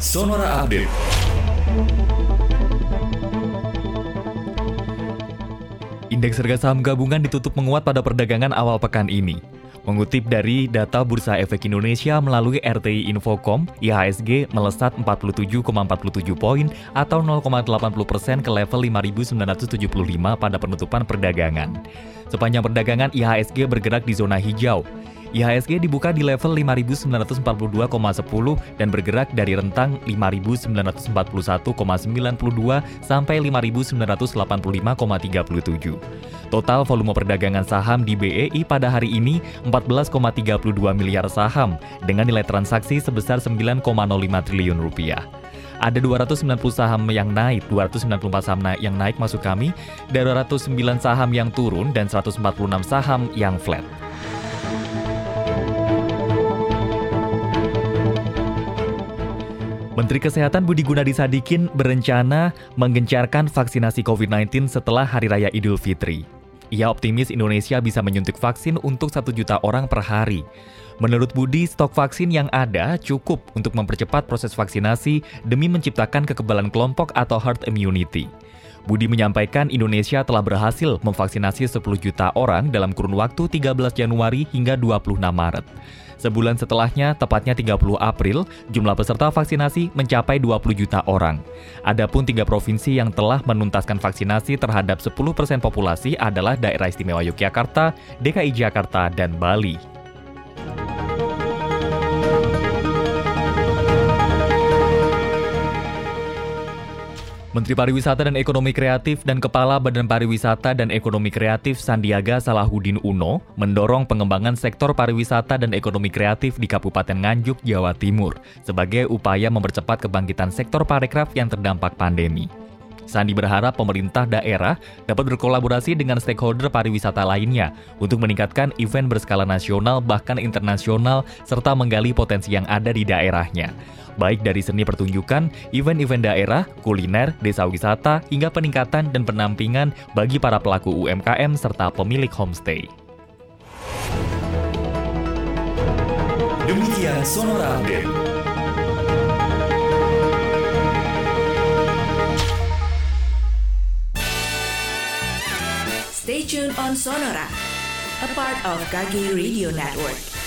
Sonora Update. Indeks harga saham gabungan ditutup menguat pada perdagangan awal pekan ini. Mengutip dari data Bursa Efek Indonesia melalui RTI Infocom, IHSG melesat 47,47 poin atau 0,80 persen ke level 5.975 pada penutupan perdagangan. Sepanjang perdagangan, IHSG bergerak di zona hijau. IHSG dibuka di level 5.942,10 dan bergerak dari rentang 5.941,92 sampai 5.985,37. Total volume perdagangan saham di BEI pada hari ini 14,32 miliar saham dengan nilai transaksi sebesar 9,05 triliun rupiah ada 290 saham yang naik, 294 saham yang naik masuk kami, 209 saham yang turun, dan 146 saham yang flat. Menteri Kesehatan Budi Gunadi Sadikin berencana menggencarkan vaksinasi COVID-19 setelah Hari Raya Idul Fitri. Ia optimis Indonesia bisa menyuntik vaksin untuk satu juta orang per hari. Menurut Budi, stok vaksin yang ada cukup untuk mempercepat proses vaksinasi demi menciptakan kekebalan kelompok atau herd immunity. Budi menyampaikan Indonesia telah berhasil memvaksinasi 10 juta orang dalam kurun waktu 13 Januari hingga 26 Maret. Sebulan setelahnya, tepatnya 30 April, jumlah peserta vaksinasi mencapai 20 juta orang. Adapun tiga provinsi yang telah menuntaskan vaksinasi terhadap 10% populasi adalah daerah istimewa Yogyakarta, DKI Jakarta, dan Bali. Menteri Pariwisata dan Ekonomi Kreatif dan Kepala Badan Pariwisata dan Ekonomi Kreatif Sandiaga Salahuddin Uno mendorong pengembangan sektor pariwisata dan ekonomi kreatif di Kabupaten Nganjuk, Jawa Timur sebagai upaya mempercepat kebangkitan sektor parekraf yang terdampak pandemi. Sandi berharap pemerintah daerah dapat berkolaborasi dengan stakeholder pariwisata lainnya untuk meningkatkan event berskala nasional bahkan internasional serta menggali potensi yang ada di daerahnya baik dari seni pertunjukan, event-event daerah, kuliner, desa wisata, hingga peningkatan dan penampingan bagi para pelaku UMKM serta pemilik homestay. Demikian Sonora Update. Stay tuned on Sonora, a part of Kagi Radio Network.